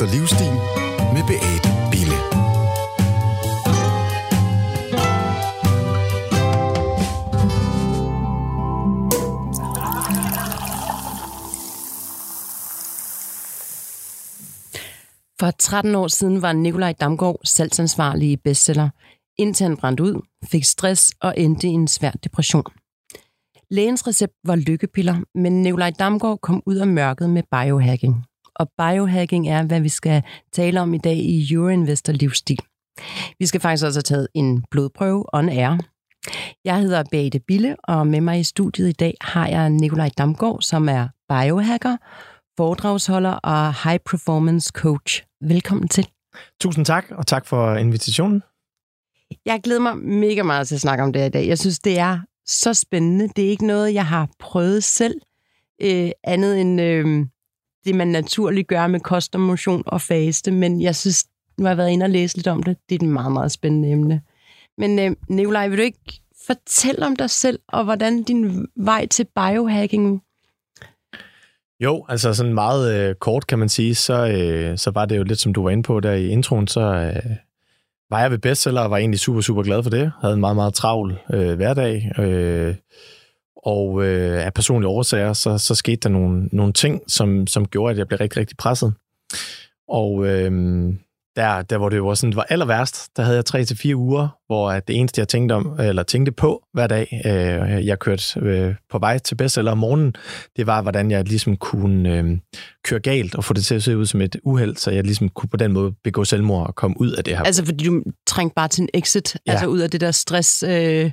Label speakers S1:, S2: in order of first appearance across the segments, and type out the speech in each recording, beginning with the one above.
S1: Vester Livsstil med Beate Bille.
S2: For 13 år siden var Nikolaj Damgaard salgsansvarlig i bestseller, indtil han brændte ud, fik stress og endte i en svær depression. Lægens recept var lykkepiller, men Nikolaj Damgaard kom ud af mørket med biohacking. Og biohacking er, hvad vi skal tale om i dag i Euroinvestor Livsstil. Vi skal faktisk også have taget en blodprøve on air. Jeg hedder Beate Bille, og med mig i studiet i dag har jeg Nikolaj Damgaard, som er biohacker, foredragsholder og high performance coach. Velkommen til.
S3: Tusind tak, og tak for invitationen.
S2: Jeg glæder mig mega meget til at snakke om det i dag. Jeg synes, det er så spændende. Det er ikke noget, jeg har prøvet selv, øh, andet end øh, det, man naturligt gør med kost og motion og faste. Men jeg synes, nu har jeg været inde og læse lidt om det. Det er et meget, meget spændende emne. Men øh, Nikolaj, vil du ikke fortælle om dig selv, og hvordan din vej til biohacking
S3: Jo, altså sådan meget øh, kort kan man sige, så, øh, så var det jo lidt, som du var inde på der i introen, så øh, var jeg ved bestseller og var egentlig super, super glad for det. Havde en meget, meget travl øh, hverdag, øh, og øh, af personlige årsager, så, så skete der nogle, nogle ting, som, som gjorde, at jeg blev rigtig, rigtig presset. Og øh, der, der hvor det var sådan, det var aller værst, der havde jeg tre til fire uger, hvor at det eneste, jeg tænkte, om, eller tænkte på hver dag, øh, jeg kørte øh, på vej til bestseller om morgenen, det var, hvordan jeg ligesom kunne øh, køre galt og få det til at se ud som et uheld, så jeg ligesom kunne på den måde begå selvmord og komme ud af det her.
S2: Altså fordi du trængte bare til en exit, ja. altså ud af det der stress... Øh...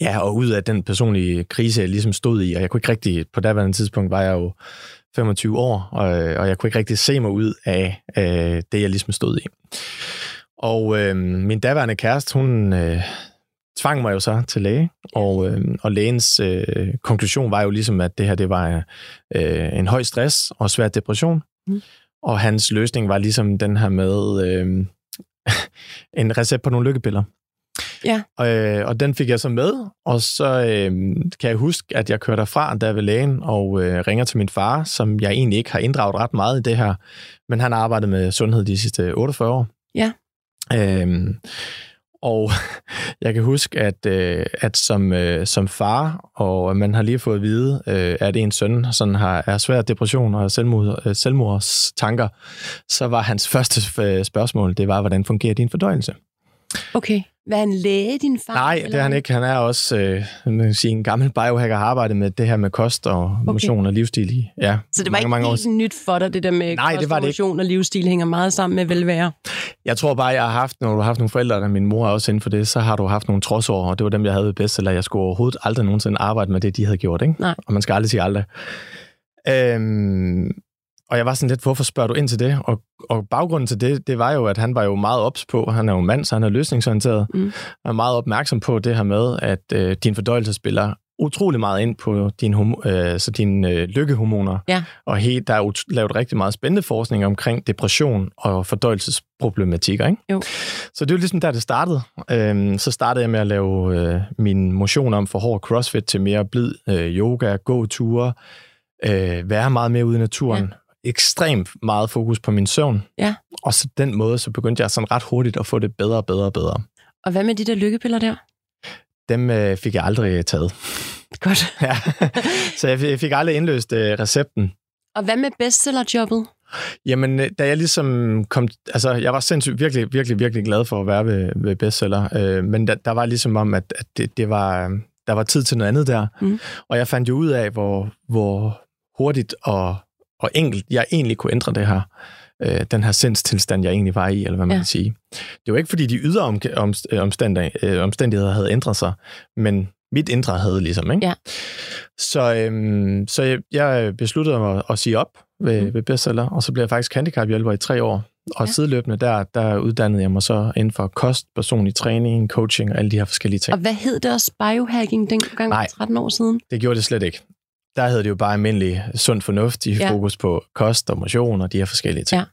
S3: Ja, og ud af den personlige krise, jeg ligesom stod i, og jeg kunne ikke rigtig, på daværende tidspunkt var jeg jo 25 år, og, og jeg kunne ikke rigtig se mig ud af øh, det, jeg ligesom stod i. Og øh, min daværende kæreste, hun øh, tvang mig jo så til læge, og, øh, og lægens øh, konklusion var jo ligesom, at det her det var øh, en høj stress og svær depression. Mm. Og hans løsning var ligesom den her med øh, en recept på nogle lykkepiller.
S2: Ja.
S3: Og, øh, og den fik jeg så med, og så øh, kan jeg huske, at jeg kører derfra, der ved lægen, og øh, ringer til min far, som jeg egentlig ikke har inddraget ret meget i det her, men han har arbejdet med sundhed de sidste 48 år.
S2: Ja.
S3: Øhm, og jeg kan huske, at, øh, at som, øh, som far, og man har lige fået at vide, øh, at en søn sådan har, er svær depression og selvmord, øh, selvmordstanker, så var hans første øh, spørgsmål, det var, hvordan fungerer din fordøjelse?
S2: Okay. Hvad han læge, din far?
S3: Nej,
S2: eller?
S3: det er han ikke. Han er også øh, man kan sige, en gammel biohacker, har arbejdet med det her med kost og okay. motion og livsstil i ja,
S2: Så det var
S3: mange,
S2: ikke
S3: mange år.
S2: helt nyt for dig, det der med
S3: Nej,
S2: kost
S3: det var
S2: og
S3: det
S2: motion og livsstil hænger meget sammen med velvære?
S3: Jeg tror bare, jeg har haft, når du har haft nogle forældre, og min mor er også inden for det, så har du haft nogle trodsår, og det var dem, jeg havde bedst, eller jeg skulle overhovedet aldrig nogensinde arbejde med det, de havde gjort. Ikke?
S2: Nej.
S3: Og man skal aldrig sige aldrig. Øhm, og jeg var sådan lidt, hvorfor spørger du ind til det? Og, og baggrunden til det, det var jo, at han var jo meget ops på, han er jo mand, så han er løsningsorienteret,
S2: Mm.
S3: og er meget opmærksom på det her med, at øh, din fordøjelse spiller utrolig meget ind på homo, øh, så dine øh, lykkehormoner.
S2: Ja.
S3: Og helt, der er jo lavet rigtig meget spændende forskning omkring depression og fordøjelsesproblematikker. Ikke?
S2: Jo.
S3: Så det jo ligesom der, det startede. Øhm, så startede jeg med at lave øh, min motion om for hård crossfit til mere blid øh, yoga, gåture, øh, være meget mere ude i naturen. Ja ekstremt meget fokus på min søvn.
S2: Ja.
S3: Og så den måde, så begyndte jeg sådan ret hurtigt at få det bedre og bedre og bedre.
S2: Og hvad med de der lykkepiller der?
S3: Dem øh, fik jeg aldrig taget.
S2: Godt.
S3: ja. Så jeg, fik aldrig indløst øh, recepten.
S2: Og hvad med bestsellerjobbet?
S3: Jamen, øh, da jeg ligesom kom... Altså, jeg var sindssygt virkelig, virkelig, virkelig glad for at være ved, ved bestseller. Øh, men der, der var ligesom om, at, at det, det var, der var tid til noget andet der.
S2: Mm.
S3: Og jeg fandt jo ud af, hvor, hvor hurtigt og, og enkelt jeg egentlig kunne ændre det her. Øh, den her sindstilstand, jeg egentlig var i, eller hvad man
S2: Ja.
S3: kan sige. Det var ikke, fordi de ydre om, om, omstændigheder, øh, omstændigheder havde ændret sig, men mit indre havde ligesom, ikke?
S2: Ja.
S3: Så, øhm, så jeg, jeg besluttede mig at, at sige op ved,
S2: Mm.
S3: ved bestseller, og så blev jeg faktisk handicaphjælper i tre år. Og
S2: Ja.
S3: sideløbende der, der uddannede jeg mig så inden for kost, personlig træning, coaching og alle de her forskellige ting.
S2: Og hvad hed det også biohacking dengang
S3: Nej.
S2: for 13 år siden?
S3: Det gjorde det slet ikke. Der havde det jo bare almindelig sund fornuft, i
S2: Ja.
S3: fokus på kost og motion og de her forskellige ting.
S2: Ja.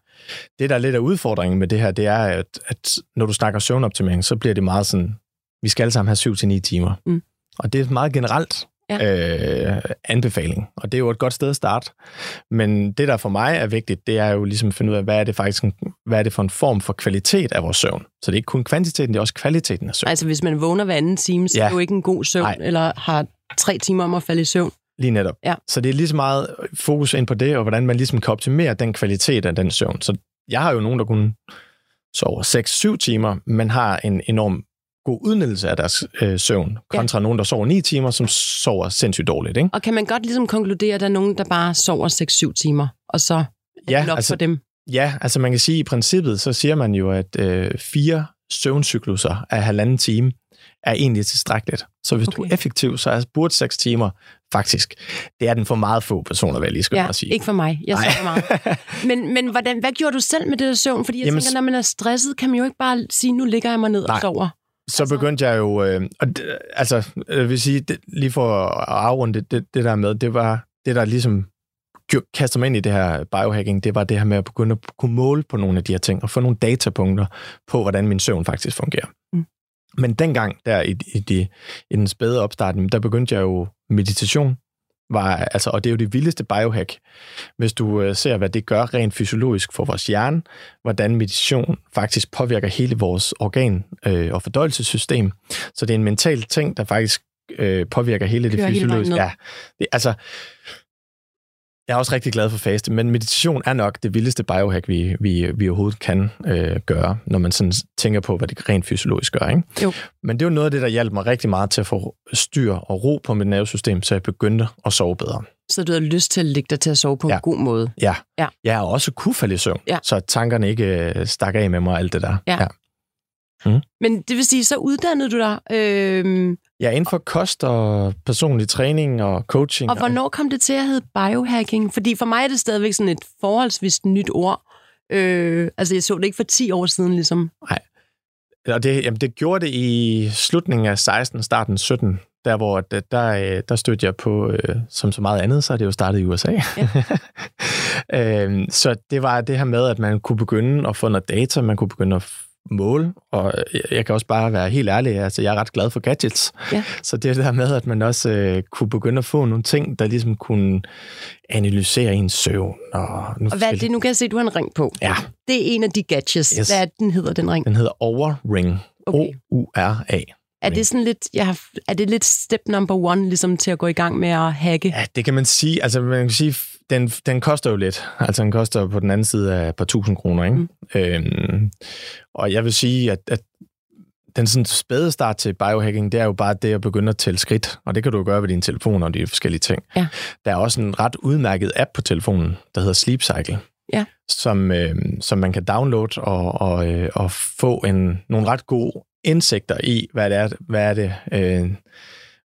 S3: Det, der er lidt af udfordringen med det her, det er, at, at når du snakker søvnoptimering, så bliver det meget sådan, vi skal alle sammen have 7-9 timer.
S2: Mm.
S3: Og det er meget generelt, ja. øh, anbefaling. Og det er jo et godt sted at starte. Men det, der for mig er vigtigt, det er jo ligesom at finde ud af, hvad er det faktisk hvad er det for en form for kvalitet af vores søvn. Så det er ikke kun kvantiteten, det er også kvaliteten af søvn.
S2: Altså hvis man vågner hver anden time, så ja. er det jo ikke en god søvn, Nej. eller har tre timer om at falde i søvn.
S3: Lige netop.
S2: Ja.
S3: Så det er lige så meget fokus ind på det, og hvordan man ligesom kan optimere den kvalitet af den søvn. Så jeg har jo nogen, der kun sover 6-7 timer, men har en enorm god udnyttelse af deres øh, søvn, kontra ja. nogen, der sover 9 timer, som sover sindssygt dårligt. Ikke?
S2: Og kan man godt ligesom konkludere, at der er nogen, der bare sover 6-7 timer, og så er ja, det nok altså, for dem?
S3: Ja, altså man kan sige, at i princippet, så siger man jo, at øh, fire søvncykluser af halvanden time er egentlig tilstrækkeligt. Så hvis okay. du er effektiv, så er burde 6 timer faktisk. Det er den for meget få personer, vil jeg lige skal
S2: ja,
S3: sige.
S2: ikke for mig. Jeg sover meget. Men, men hvordan, hvad gjorde du selv med det der søvn? Fordi jeg Jamen, tænker, når man er stresset, kan man jo ikke bare sige, nu ligger jeg mig ned nej. og sover.
S3: Så altså. begyndte jeg jo, øh, og, altså, jeg vil sige, det, lige for at afrunde det, det, det der med, det var det, der ligesom kaster mig ind i det her biohacking, det var det her med at begynde at kunne måle på nogle af de her ting, og få nogle datapunkter på, hvordan min søvn faktisk fungerer. Mm. Men dengang, der i, i, de, i den spæde opstart, der begyndte jeg jo meditation, var, altså, og det er jo det vildeste biohack, hvis du øh, ser, hvad det gør rent fysiologisk for vores hjerne, hvordan meditation faktisk påvirker hele vores organ- øh, og fordøjelsessystem. Så det er en mental ting, der faktisk øh, påvirker hele det fysiologiske. Ja, det, altså, jeg er også rigtig glad for faste, men meditation er nok det vildeste biohack, vi, vi, vi overhovedet kan øh, gøre, når man sådan tænker på, hvad det rent fysiologisk gør. Ikke?
S2: Jo.
S3: Men det er jo noget af det, der hjalp mig rigtig meget til at få styr og ro på mit nervesystem, så jeg begyndte at sove bedre.
S2: Så du har lyst til at lægge dig til at sove på ja. en god måde?
S3: Ja. ja. Jeg har også kunne falde i søvn, ja. så tankerne ikke øh, stak af med mig og alt det der.
S2: Ja. ja. Mm. Men det vil sige, så uddannede du dig? Øh...
S3: Ja, inden for kost og personlig træning og coaching.
S2: Og hvornår kom det til at hedde biohacking? Fordi for mig er det stadigvæk sådan et forholdsvis nyt ord. Øh, altså, jeg så det ikke for 10 år siden, ligesom.
S3: Nej. Og det, jamen, det gjorde det i slutningen af 16, starten 17, der hvor der, der, der stødte jeg på, øh, som så meget andet, så er det jo startet i USA. Ja. øh, så det var det her med, at man kunne begynde at få noget data, man kunne begynde at mål, og jeg kan også bare være helt ærlig, altså jeg er ret glad for gadgets. Ja. Så det der med, at man også øh, kunne begynde at få nogle ting, der ligesom kunne analysere ens søvn. Og,
S2: nu og hvad er det? Nu kan jeg se, at du har en ring på.
S3: Ja.
S2: Det er en af de gadgets. Yes. Hvad er den hedder, den ring?
S3: Den hedder Overring. Okay. O-U-R-A.
S2: Er det sådan lidt, jeg har, er det lidt step number one, ligesom til at gå i gang med at hacke?
S3: Ja, det kan man sige. Altså, man kan sige, den, den koster jo lidt. Altså, den koster på den anden side af et par tusind kroner, ikke? Mm. Øhm, og jeg vil sige, at, at den sådan spæde start til biohacking, det er jo bare det at begynde at tælle skridt, og det kan du gøre ved dine telefoner og de forskellige ting.
S2: Ja.
S3: Der er også en ret udmærket app på telefonen, der hedder Sleep Cycle,
S2: ja.
S3: som, øh, som man kan downloade og, og, øh, og få en, nogle ret gode indsigter i, hvad det er, hvad er det, øh,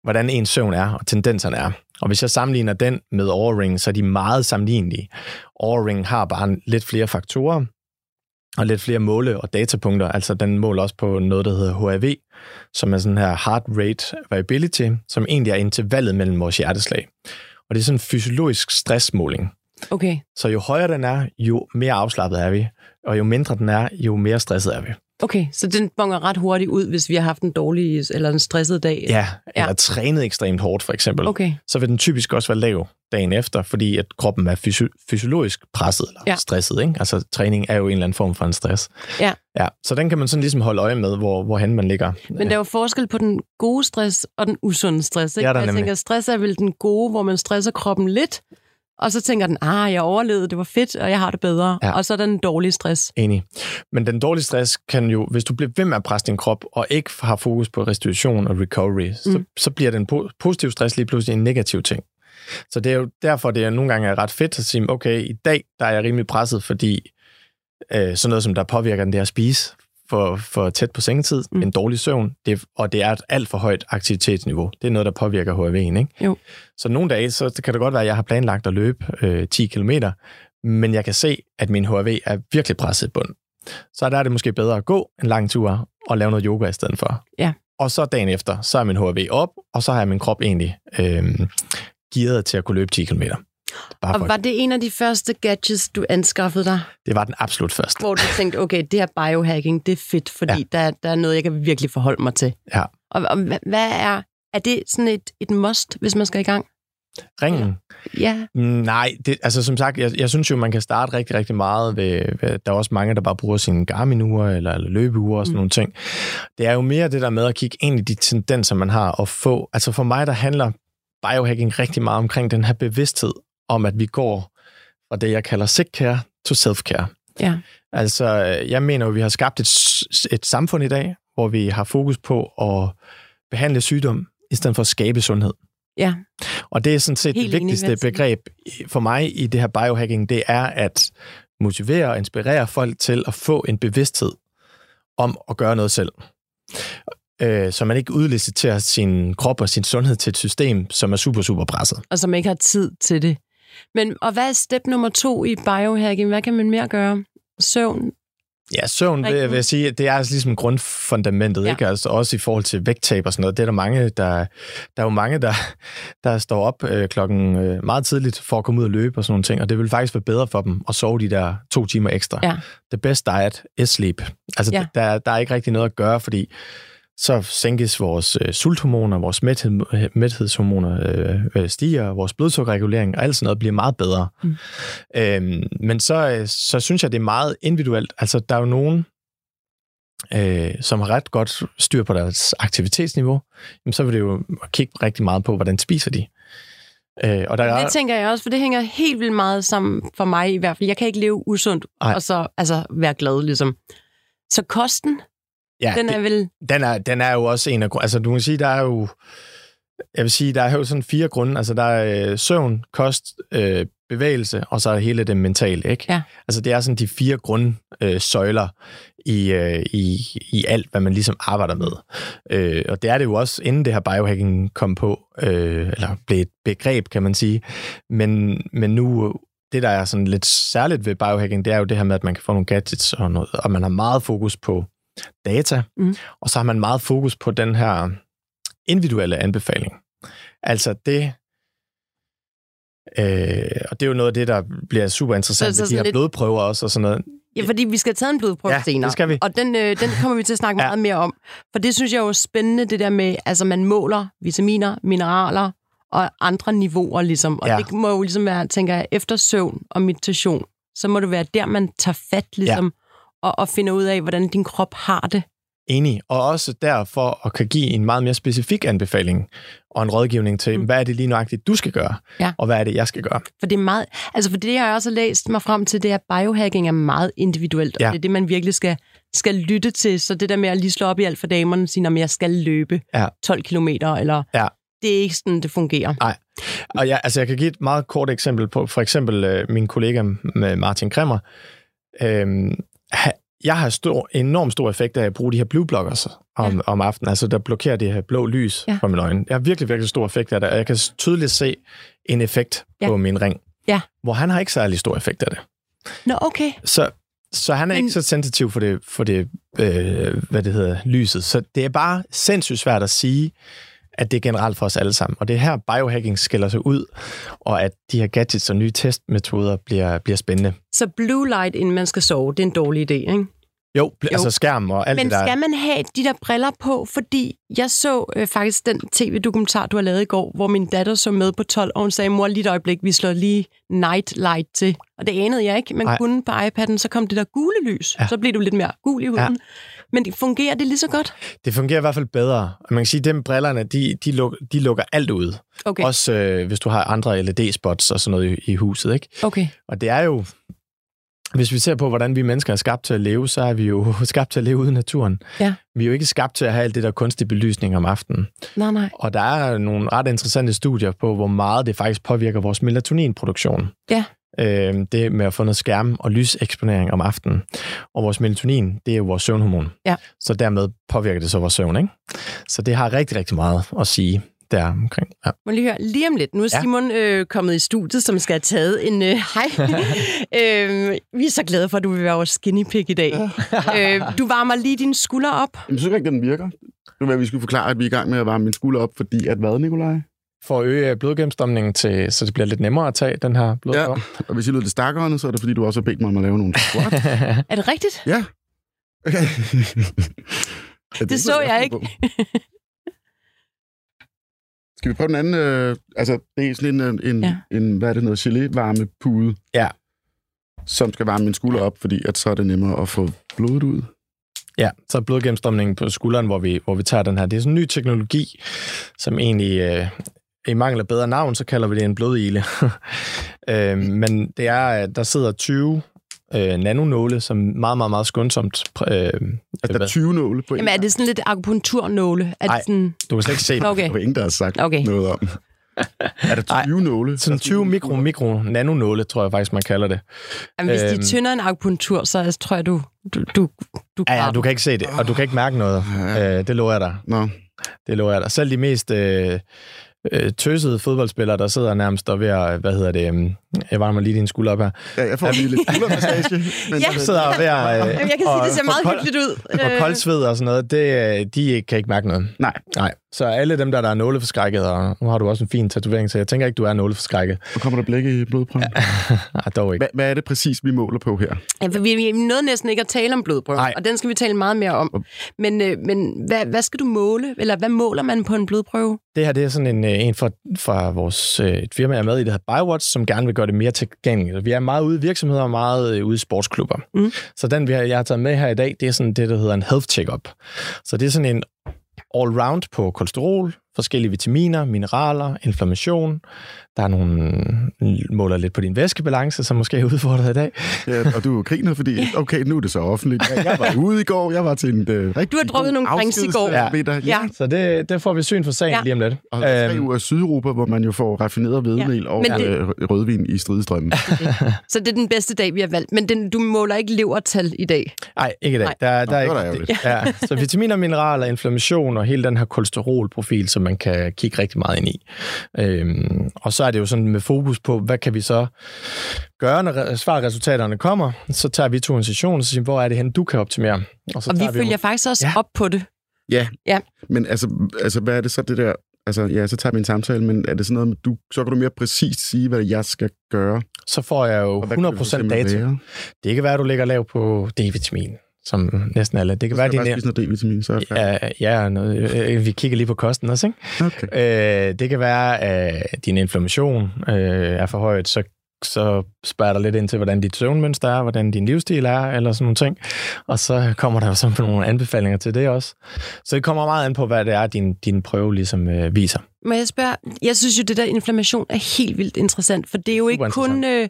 S3: hvordan ens søvn er og tendenserne er. Og hvis jeg sammenligner den med Overring, så er de meget sammenlignelige. Overring har bare lidt flere faktorer og lidt flere måle- og datapunkter. Altså den måler også på noget, der hedder HRV, som er sådan her heart rate variability, som egentlig er intervallet mellem vores hjerteslag. Og det er sådan en fysiologisk stressmåling.
S2: Okay.
S3: Så jo højere den er, jo mere afslappet er vi. Og jo mindre den er, jo mere stresset er vi.
S2: Okay, så den bonger ret hurtigt ud, hvis vi har haft en dårlig eller en stresset dag?
S3: Ja, eller ja. trænet ekstremt hårdt for eksempel.
S2: Okay.
S3: Så vil den typisk også være lav dagen efter, fordi at kroppen er fysio- fysiologisk presset eller ja. stresset. Ikke? Altså træning er jo en eller anden form for en stress.
S2: Ja.
S3: ja. Så den kan man sådan ligesom holde øje med, hvor, hvorhen man ligger.
S2: Men der er jo forskel på den gode stress og den usunde stress. Ikke?
S3: Ja, der
S2: Jeg
S3: nemlig.
S2: tænker, stress er vel den gode, hvor man stresser kroppen lidt, og så tænker den, ah, jeg overlevede, det var fedt, og jeg har det bedre. Ja. Og så er den dårlige stress.
S3: Enig. Men den dårlige stress kan jo, hvis du bliver ved med at presse din krop, og ikke har fokus på restitution og recovery, mm. så, så bliver den positiv stress lige pludselig en negativ ting. Så det er jo derfor, det er nogle gange er ret fedt at sige, okay, i dag der er jeg rimelig presset, fordi øh, sådan noget, som der påvirker den, det er at spise for, for tæt på sengetid, mm. en dårlig søvn, det, og det er et alt for højt aktivitetsniveau. Det er noget, der påvirker HRV'en, ikke?
S2: Jo.
S3: Så nogle dage, så kan det godt være, at jeg har planlagt at løbe øh, 10 km, men jeg kan se, at min HRV er virkelig presset i bunden. Så der er det måske bedre at gå en lang tur og lave noget yoga i stedet for.
S2: Ja.
S3: Og så dagen efter, så er min HRV op, og så har jeg min krop egentlig øh, gearet til at kunne løbe 10 km.
S2: Bare og var det en af de første gadgets, du anskaffede dig?
S3: Det var den absolut første.
S2: Hvor du tænkte, okay, det her biohacking, det er fedt, fordi ja. der, der er noget, jeg kan virkelig forholde mig til.
S3: Ja.
S2: Og, og hvad er, er det sådan et, et must, hvis man skal i gang?
S3: Ringen?
S2: Ja.
S3: Mm, Nej, det, altså som sagt, jeg, jeg synes jo, man kan starte rigtig, rigtig meget ved, ved der er også mange, der bare bruger sine Garmin-ure eller, eller løbeure og sådan mm. nogle ting. Det er jo mere det der med at kigge ind i de tendenser, man har og få. Altså for mig, der handler biohacking rigtig meget omkring den her bevidsthed om, at vi går fra det, jeg kalder sick care to self-care.
S2: Ja.
S3: Altså, jeg mener jo, vi har skabt et, et samfund i dag, hvor vi har fokus på at behandle sygdom, i stedet for at skabe sundhed.
S2: Ja.
S3: Og det er sådan set
S2: Helt
S3: det vigtigste begreb for mig i det her biohacking, det er at motivere og inspirere folk til at få en bevidsthed om at gøre noget selv. Øh, så man ikke udliciterer sin krop og sin sundhed til et system, som er super, super presset.
S2: Og som ikke har tid til det. Men, og hvad er step nummer to i biohacking? Hvad kan man mere gøre? Søvn?
S3: Ja, søvn vil,
S2: Rigtig.
S3: vil jeg sige, det er altså ligesom grundfundamentet,
S2: Ja.
S3: ikke? Altså også i forhold til vægttab og sådan noget. Det er der mange, der, der er jo mange, der, der står op øh, klokken øh, meget tidligt for at komme ud og løbe og sådan nogle ting, og det vil faktisk være bedre for dem at sove de der to timer ekstra.
S2: Ja.
S3: The best diet is sleep. Altså,
S2: ja.
S3: der, der er ikke rigtig noget at gøre, fordi så sænkes vores øh, sulthormoner, vores mæthed, mæthedshormoner øh, øh, stiger, vores blodsukkerregulering og alt sådan noget bliver meget bedre.
S2: Mm.
S3: Øhm, men så, øh, så synes jeg, det er meget individuelt. Altså, der er jo nogen, øh, som har ret godt styr på deres aktivitetsniveau, jamen, så vil det jo kigge rigtig meget på, hvordan spiser de. Øh, og der er,
S2: Det tænker jeg også, for det hænger helt vildt meget sammen for mig i hvert fald. Jeg kan ikke leve usundt
S3: Ej.
S2: og så altså, være glad, ligesom. Så kosten,
S3: ja,
S2: den er vel...
S3: den er, den er jo også en af Altså, du kan sige, der er jo... Jeg vil sige, der er jo sådan fire grunde. Altså, der er øh, søvn, kost, øh, bevægelse, og så er hele det mentale, ikke?
S2: Ja.
S3: Altså, det er sådan de fire grundsøjler øh, søjler i, øh, i, i alt, hvad man ligesom arbejder med. Øh, og det er det jo også, inden det her biohacking kom på, øh, eller blev et begreb, kan man sige. Men, men nu, det der er sådan lidt særligt ved biohacking, det er jo det her med, at man kan få nogle gadgets og noget, og man har meget fokus på data,
S2: Mm.
S3: og så har man meget fokus på den her individuelle anbefaling. Altså det, øh, og det er jo noget af det, der bliver super interessant
S2: Så- så
S3: med de her
S2: lidt-
S3: blodprøver også og sådan noget.
S2: Ja, fordi vi skal tage en blodprøve
S3: Ja,
S2: senere.
S3: det skal vi.
S2: Og den, øh, den kommer vi til at snakke
S3: Ja.
S2: meget mere om. For det synes jeg jo er spændende, det der med, altså man måler vitaminer, mineraler og andre niveauer ligesom. Og
S3: Ja.
S2: det må jo ligesom være, tænker jeg, efter søvn og meditation, så må det være der, man tager fat ligesom, og, og finder ud af, hvordan din krop har det.
S3: Enig. Og også derfor at kan give en meget mere specifik anbefaling og en rådgivning til,
S2: Mm.
S3: hvad er det lige nøjagtigt, du skal gøre,
S2: Ja.
S3: og hvad er det, jeg skal gøre.
S2: For det er meget, altså for det har jeg også læst mig frem til, det er, at biohacking er meget individuelt,
S3: Ja.
S2: og det er det, man virkelig skal, skal lytte til. Så det der med at lige slå op i alt for damerne og sige, at jeg skal løbe
S3: Ja.
S2: 12 kilometer, eller
S3: Ja.
S2: det er ikke sådan, det fungerer.
S3: Og jeg, altså jeg kan give et meget kort eksempel på, for eksempel øh, min kollega med Martin Kremmer. Ha- jeg har stor, enormt stor effekt af at bruge de her blue blockers om,
S2: Ja.
S3: om aftenen, altså der blokerer det her blå lys
S2: Ja.
S3: fra mine øjne. Jeg har virkelig, virkelig stor effekt af det, og jeg kan tydeligt se en effekt
S2: ja.
S3: på min ring,
S2: Ja.
S3: hvor han har ikke særlig stor effekt af det.
S2: Nå, okay.
S3: Så, så han er
S2: Men-
S3: ikke så sensitiv for det, for det øh, hvad det hedder, lyset. Så det er bare sindssygt svært at sige, at det er generelt for os alle sammen. Og det er her, biohacking skiller sig ud, og at de her gadgets og nye testmetoder bliver, bliver spændende.
S2: Så blue light, inden man skal sove, det er en dårlig idé, ikke?
S3: Jo, altså skærm og alt
S2: Men
S3: det der.
S2: skal man have de der briller på? Fordi jeg så øh, faktisk den tv-dokumentar, du har lavet i går, hvor min datter så med på 12, og hun sagde, mor, lige et øjeblik, vi slår lige night light til. Og det anede jeg ikke. Man
S3: Nej.
S2: kunne på iPad'en, så kom det der gule lys. Ja. Så blev du lidt mere gul i huden. Ja. Men det fungerer det lige så godt?
S3: Det fungerer i hvert fald bedre. Og Man kan sige, at dem brillerne, de, de, luk, de lukker alt ud.
S2: Okay.
S3: Også øh, hvis du har andre LED-spots og sådan noget i, i huset. Ikke?
S2: okay.
S3: Og det er jo, hvis vi ser på, hvordan vi mennesker er skabt til at leve, så er vi jo skabt til at leve ude i naturen.
S2: Ja.
S3: Vi er jo ikke skabt til at have alt det der kunstige belysning om aftenen.
S2: Nej, nej.
S3: Og der er nogle ret interessante studier på, hvor meget det faktisk påvirker vores melatoninproduktion.
S2: Ja.
S3: Øh, det med at få noget skærm og lyseksponering om aftenen. Og vores melatonin, det er jo vores søvnhormon.
S2: Ja.
S3: Så dermed påvirker det så vores søvn, ikke? Så det har rigtig, rigtig meget at sige der omkring. Ja.
S2: Må lige høre, lige om lidt. Nu er
S3: Ja.
S2: Simon øh, kommet i studiet, som skal have taget en øh, hej. øh, vi er så glade for, at du vil være vores skinny pig i dag. øh, du varmer lige dine skuldre op.
S4: Jeg synes ikke, at den virker. Var, at vi skulle forklare, at vi er i gang med at varme min skulder op, fordi at hvad, Nikolaj?
S3: For at øge blodgennemstrømningen, til, så det bliver lidt nemmere at tage den her blodprøve.
S4: Og hvis I lød lidt stakkerende, så er det, fordi du også har bedt mig om at lave nogle squat.
S2: Er det rigtigt?
S4: ja. Okay. Ja,
S2: Det så jeg ikke.
S4: Skal vi prøve den anden? Øh, altså, det er sådan en, en,
S2: Ja.
S4: ja. en hvad er det, noget gelé-varmepude.
S3: Ja.
S4: Som skal varme min skulder op, fordi at så er det nemmere at få blodet ud.
S3: Ja, så er blodgennemstrømningen på skulderen, hvor vi, hvor vi tager den her. Det er sådan en ny teknologi, som egentlig, øh, i mangel af bedre navn, så kalder vi det en blodile. øh, men det er, at der sidder 20 øh, nanonåle, som meget, meget, meget skånsomt... Øh,
S4: Altså, der
S3: hvad?
S4: er 20 nåle på en
S2: Jamen, er det sådan lidt akupunkturnåle? Er
S3: Ej.
S2: det sådan...
S3: du kan slet ikke se det.
S2: Okay.
S4: Der er ingen, der har sagt
S2: Okay.
S4: noget om. er der 20 nåle?
S3: Sådan 20 mikro, mikro nanonåle, tror jeg faktisk, man kalder det.
S2: Jamen, hvis de
S3: Øhm.
S2: tynder en akupunktur, så tror jeg, du, du, du, du
S3: Ja, ja, du kan ikke se det, og du kan ikke mærke noget.
S4: Ja.
S3: Øh, det lover jeg dig.
S4: Nå,
S3: Det lover jeg dig. Selv de mest øh, øh, tøsede fodboldspillere, der sidder nærmest og ved at, hvad hedder det, øh, jeg varmer lige din skulder op her,
S4: ja, jeg får lige lidt skuldermassage. Men
S2: Ja.
S3: sidder og ved at... Øh,
S2: Jamen, jeg kan sige, det ser meget
S3: kold,
S2: hyggeligt ud.
S3: Og
S2: Øh,
S3: koldsved og sådan noget, det, øh, de kan ikke mærke noget.
S4: Nej,
S3: Nej. Så alle dem, der, der er nåleforskrækket, og nu har du også en fin tatovering, så jeg tænker ikke, du er nåleforskrækket.
S4: så kommer der blække i blodprøven.
S3: Nej, dog ikke.
S4: Hvad, hvad er det præcis, vi måler på her?
S2: Ja, for vi, vi nåede næsten ikke at tale om blodprøve,
S3: Nej.
S2: og den skal vi tale meget mere om. Men, øh, men hvad, hvad skal du måle, eller hvad måler man på en blodprøve?
S3: Det her det er sådan en, øh, en fra, fra vores, øh, et firma, jeg er med i, der hedder BioWatch, som gerne vil gøre det mere tilgængeligt. Vi er meget ude i virksomheder og meget ude i sportsklubber.
S2: Mm.
S3: Så den, vi har, jeg har taget med her i dag, det er sådan det, der hedder en health check-up. Så det er sådan en all-round på kolesterol, forskellige vitaminer, mineraler, inflammation. Der er nogle måler lidt på din væskebalance, som måske er udfordret i dag.
S4: Ja, og du griner, fordi okay, nu er det så offentligt. Jeg, jeg var ude i går, jeg var til en uh, rigtig
S2: Du har drukket nogle drinks i går.
S4: afskedsmiddag.
S2: Ja.
S3: Så det, det får vi syn for sagen
S2: Ja.
S3: ja. lige om lidt.
S4: Og tre
S3: Øhm,
S4: uger i Sydeuropa, hvor man jo får raffineret hvedemel ja. og
S2: Men det-
S4: det... rødvin i stridestrømmen.
S2: Så det er den bedste dag, vi har valgt. Men den, du måler ikke levertal i dag.
S3: Nej, ikke i dag.
S2: Nej.
S3: Der,
S4: Nå,
S3: der er
S4: det
S3: ikke,
S4: da ærgerligt.
S3: ja, så vitaminer, mineraler, inflammation og hele den her kolesterolprofil, som man kan kigge rigtig meget ind i. Øhm, og så er det jo sådan med fokus på, hvad kan vi så gøre, når re- svarresultaterne kommer. Så tager vi to en session og så siger, vi, hvor er det hen, du kan optimere. så
S2: Og vi
S3: tager
S2: følger faktisk også
S3: Ja.
S2: op på det.
S4: Ja.
S2: Ja.
S4: Men altså, altså, hvad er det så det der... Altså, ja, så tager vi en samtale, men er det sådan noget, med, du, så kan du mere præcist sige, hvad jeg skal gøre?
S3: Så får jeg jo
S4: Og hvad kunne det for
S3: 100%
S4: eksempel
S3: data.
S4: Være?
S3: Det kan være, at du ligger lav på D-vitamin, som næsten alle. Det kan
S4: Så
S3: være,
S4: bare spise noget D-vitamin, så er færdig.
S3: Ja, ja noget, øh, vi kigger lige på kosten også, ikke?
S4: Okay.
S3: Øh, det kan være, at din inflammation øh, er for højt, så, så spørger der lidt ind til, hvordan dit søvnmønster er, hvordan din livsstil er, eller sådan nogle ting. Og så kommer der jo så nogle anbefalinger til det også. Så det kommer meget an på, hvad det er, din, din prøve ligesom øh, viser.
S2: Må jeg spørge, jeg synes jo, det der inflammation er helt vildt interessant, for det er jo ikke kun, øh,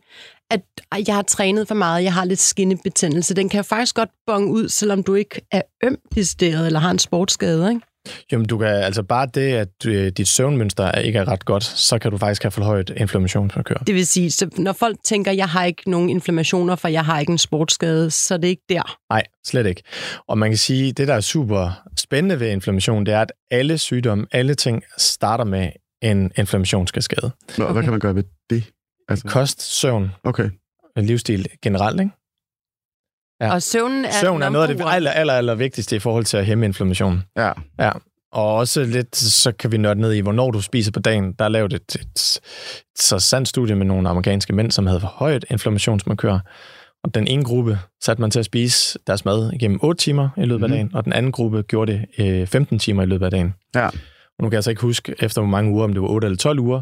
S2: at jeg har trænet for meget, jeg har lidt skinnebetændelse. Den kan jo faktisk godt bonge ud, selvom du ikke er øm decideret, eller har en sportsskade, ikke?
S3: Jamen, du kan, altså bare det, at øh, dit søvnmønster ikke er ret godt, så kan du faktisk have for højt inflammationsmarkør.
S2: Det vil sige, så når folk tænker, jeg har ikke nogen inflammationer, for jeg har ikke en sportsskade, så er det ikke der.
S3: Nej, slet ikke. Og man kan sige, det der er super spændende ved inflammation, det er, at alle sygdomme, alle ting starter med en inflammationskade.
S4: Nå, okay. hvad kan man gøre ved det? Altså,
S3: Kost, søvn,
S4: okay.
S3: livsstil generelt, ikke? Ja.
S2: Og søvnen er
S3: Søvn er noget af det aller, aller, aller vigtigste i forhold til at hæmme inflammation.
S4: Ja.
S3: Ja. Og også lidt, så kan vi nørde ned i, hvornår du spiser på dagen. Der er lavet et, et, så sandt studie med nogle amerikanske mænd, som havde for højt inflammationsmarkør. Og den ene gruppe satte man til at spise deres mad igennem 8 timer i løbet af
S4: Mhm.
S3: dagen, og den anden gruppe gjorde det øh, 15 timer i løbet af dagen.
S4: Ja.
S3: Nu kan jeg så ikke huske efter hvor mange uger, om det var 8 eller 12 uger,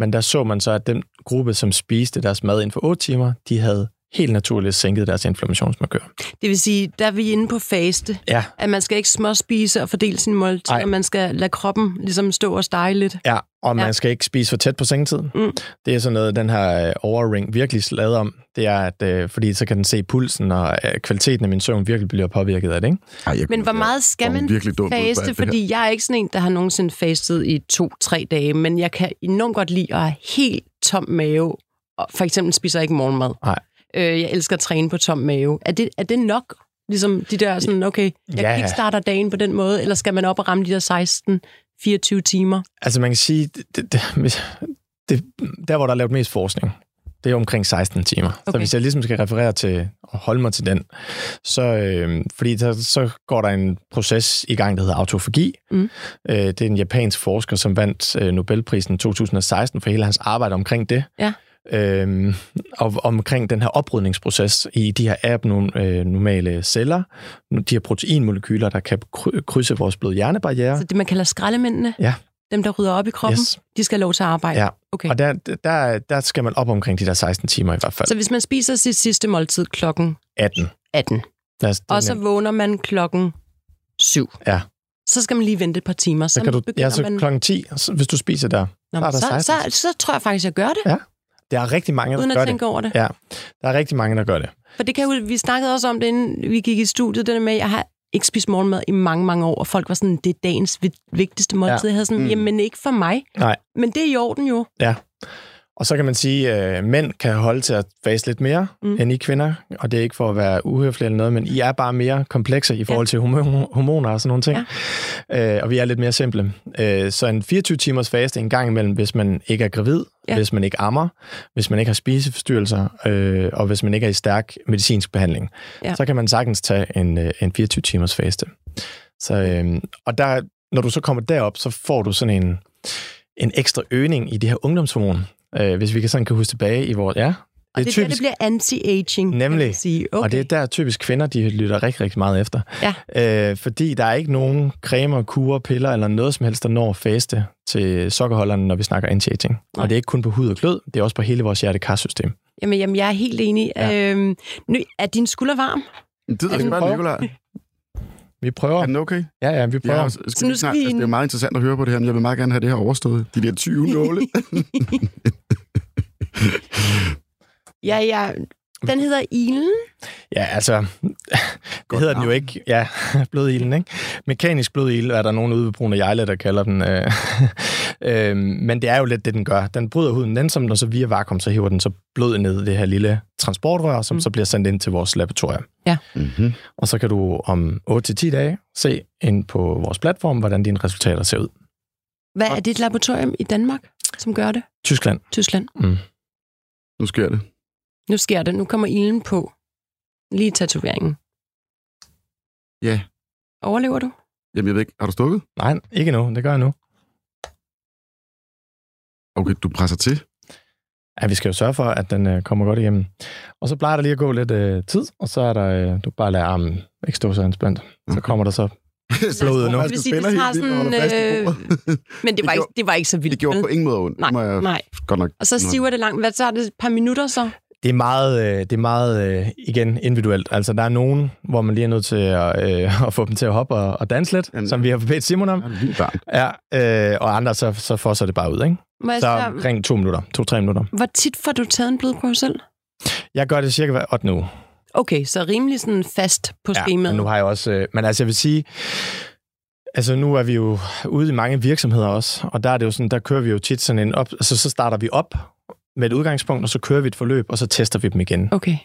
S3: men der så man så, at den gruppe, som spiste deres mad inden for 8 timer, de havde helt naturligt sænket deres inflammationsmarkør.
S2: Det vil sige, der er vi inde på faste,
S3: Ja,
S2: at man skal ikke småspise og fordele sin måltid,
S3: Nej.
S2: og man skal lade kroppen ligesom stå og stege lidt.
S3: Ja, og man
S2: Ja.
S3: skal ikke spise for tæt på sengetid.
S2: Mm.
S3: Det er sådan noget, den her øh, overring virkelig lavet om. Det er, at øh, fordi så kan den se pulsen, og øh, kvaliteten af min søvn virkelig bliver påvirket af det. Ikke?
S4: Ej, jeg
S2: Men hvor meget skal man
S4: virkelig dumt ud
S2: faste?
S4: det her.
S2: Fordi jeg er ikke sådan en, der har nogensinde fastet i to-tre dage, men jeg kan enormt godt lide at have helt tom mave. Og for eksempel spiser jeg ikke morgenmad.
S3: Nej.
S2: Øh, jeg elsker at træne på tom mave. Er det, er det nok? Ligesom de der sådan, okay, jeg
S3: Ja.
S2: kickstarter dagen på den måde, eller skal man op og ramme de der 16-24 timer?
S3: Altså man kan sige, det, det, det, der hvor der er lavet mest forskning, det er omkring 16 timer. Okay. Så hvis jeg ligesom skal referere til og holde mig til den, så, øh, fordi der, så går der en proces i gang, der hedder autofagi.
S2: Mm.
S3: Øh, det er en japansk forsker, som vandt øh, Nobelprisen i 2016 for hele hans arbejde omkring det.
S2: Ja.
S3: Øhm, og omkring den her oprydningsproces i de her abnormale celler, de her proteinmolekyler, der kan kry- krydse vores blod-hjernebarriere.
S2: Så det, man kalder skraldemændene?
S3: Ja,
S2: dem, der rydder op i kroppen,
S3: Yes.
S2: de skal have lov til at arbejde?
S3: Ja.
S2: Okay.
S3: Og der, der, der skal man op omkring de der 16 timer i hvert fald.
S2: Så hvis man spiser sit sidste måltid klokken
S3: 18.
S2: 18,
S3: Lad os, det er
S2: og så vågner man klokken 7,
S3: Ja.
S2: så skal man lige vente et par timer. Så,
S3: så kan du, ja, så
S2: man...
S3: klokken 10, så, hvis du spiser der.
S2: Nå,
S3: så er der
S2: så,
S3: 16.
S2: så, så tror jeg faktisk, jeg gør det,
S3: Ja, Der er rigtig mange,
S2: uden
S3: der
S2: at
S3: gør
S2: tænke
S3: det.
S2: over det.
S3: Ja, der er rigtig mange, der gør det.
S2: For det kan jo, vi snakkede også om det, inden vi gik i studiet, det der med, at jeg har ikke spist morgenmad i mange, mange år, og folk var sådan, det er dagens vi- vigtigste måltid.
S3: Ja.
S2: Jeg havde sådan,
S4: Mm.
S2: jamen ikke for mig.
S3: Nej.
S2: Men det er i orden jo.
S3: Og så kan man sige, at mænd kan holde til at fase lidt mere
S2: Mm.
S3: end I kvinder, og det er ikke for at være uhøflig eller noget, men I er bare mere komplekse i forhold til hormo- hormoner og sådan nogle ting. Ja. Øh, og vi er lidt mere simple. Øh, så en 24-timers faste en gang imellem, hvis man ikke er gravid,
S2: Ja.
S3: ja. hvis man ikke ammer, hvis man ikke har spiseforstyrrelser, øh, og hvis man ikke er i stærk medicinsk behandling,
S2: Ja.
S3: ja. så kan man sagtens tage en, øh, en 24-timers faste. Så, øh, og der, når du så kommer derop, så får du sådan en, en ekstra øgning i det her ungdomshormon. Øh, hvis vi kan sådan kan huske tilbage i vores... Ja,
S2: Og det,
S3: det
S2: er
S3: er
S2: der, det
S3: typisk,
S2: bliver anti-aging,
S3: Nemlig.
S2: sige. Okay.
S3: og det er der typisk kvinder, de lytter rigtig, rigtig meget efter.
S2: Ja.
S3: Øh, fordi der er ikke nogen cremer, kurer, piller eller noget som helst, der når faste til sokkerholderne, når vi snakker anti-aging.
S2: Nej.
S3: Og det er ikke kun på hud og klød, det er også på hele vores hjertekarsystem.
S2: Jamen, jamen, jeg er helt enig. Ja. Øhm, nu, er din skulder varm?
S4: Det ved jeg ikke, bare
S3: prøver? Vi prøver.
S4: Er den okay?
S3: Ja, ja, vi prøver.
S4: Ja, skal
S2: Så nu skal
S4: snart,
S2: vi-
S4: altså, det er meget interessant at høre på det her, men jeg vil meget gerne have det her overstået. De der 20 nåle.
S2: Ja, ja. Den hedder Ilen.
S3: ja altså, det hedder den jo ikke. Ja, blodilden, ikke? Mekanisk blodilde er der nogen ude ved Brune Jejle, der kalder den. Øh, øh, men det er jo lidt det, den gør. Den bryder huden nænsomt, og så via vakuum, så hiver den så blodet ned i det her lille transportrør, som
S2: Mm.
S3: mm. så bliver sendt ind til vores laboratorium.
S4: mm-hmm.
S3: Og så kan du om 8-10 dage se ind på vores platform, hvordan dine resultater ser ud.
S2: Hvad er det et laboratorium i Danmark, som gør det?
S3: Tyskland.
S2: Tyskland.
S4: Nu sker det.
S2: Nu sker det. Nu kommer Ilen på. Lige tatoveringen.
S4: Ja.
S2: Overlever du?
S4: Jamen, jeg ved ikke. Har du stukket?
S3: Nej, ikke nu. Det gør jeg nu.
S4: Okay, du presser til.
S3: Ja, vi skal jo sørge for, at den øh, kommer godt igennem. Og så plejer der lige at gå lidt øh, tid, og så er der, øh, du bare lader armen ikke stå så anspændt. Så
S4: Okay.
S3: kommer der så blodet nu.
S2: Det vil sige, det tager sådan, øh, Men det var,
S4: Det
S2: ikke, det var ikke så vildt.
S4: Det gjorde på ingen måde ondt.
S2: Nej,
S4: Det må jeg
S2: nej.
S4: godt nok.
S2: Og så siver det langt. Hvad tager det? Et par minutter så?
S3: Det er meget, øh, det er meget øh, igen, individuelt. Altså, der er nogen, hvor man lige er nødt til at, øh, at få dem til at hoppe og, og danse lidt,
S4: Jamen.
S3: som vi har bedt Simon om.
S4: Ja,
S3: øh, og andre, så, så får så det bare ud, ikke?
S2: Må jeg
S3: Så
S2: spørge,
S3: omkring to minutter, to-tre minutter.
S2: hvor tit får du taget en blodprøve selv?
S3: Jeg gør det cirka hver 8. uge.
S2: Okay, så rimelig sådan fast på
S3: Ja,
S2: skemaet.
S3: men nu har jeg også... Øh, men altså, jeg vil sige... Altså, nu er vi jo ude i mange virksomheder også, og der er det jo sådan, der kører vi jo tit sådan en op... Altså, så starter vi op med et udgangspunkt, og så kører vi et forløb, og så tester vi dem igen.
S2: Okay.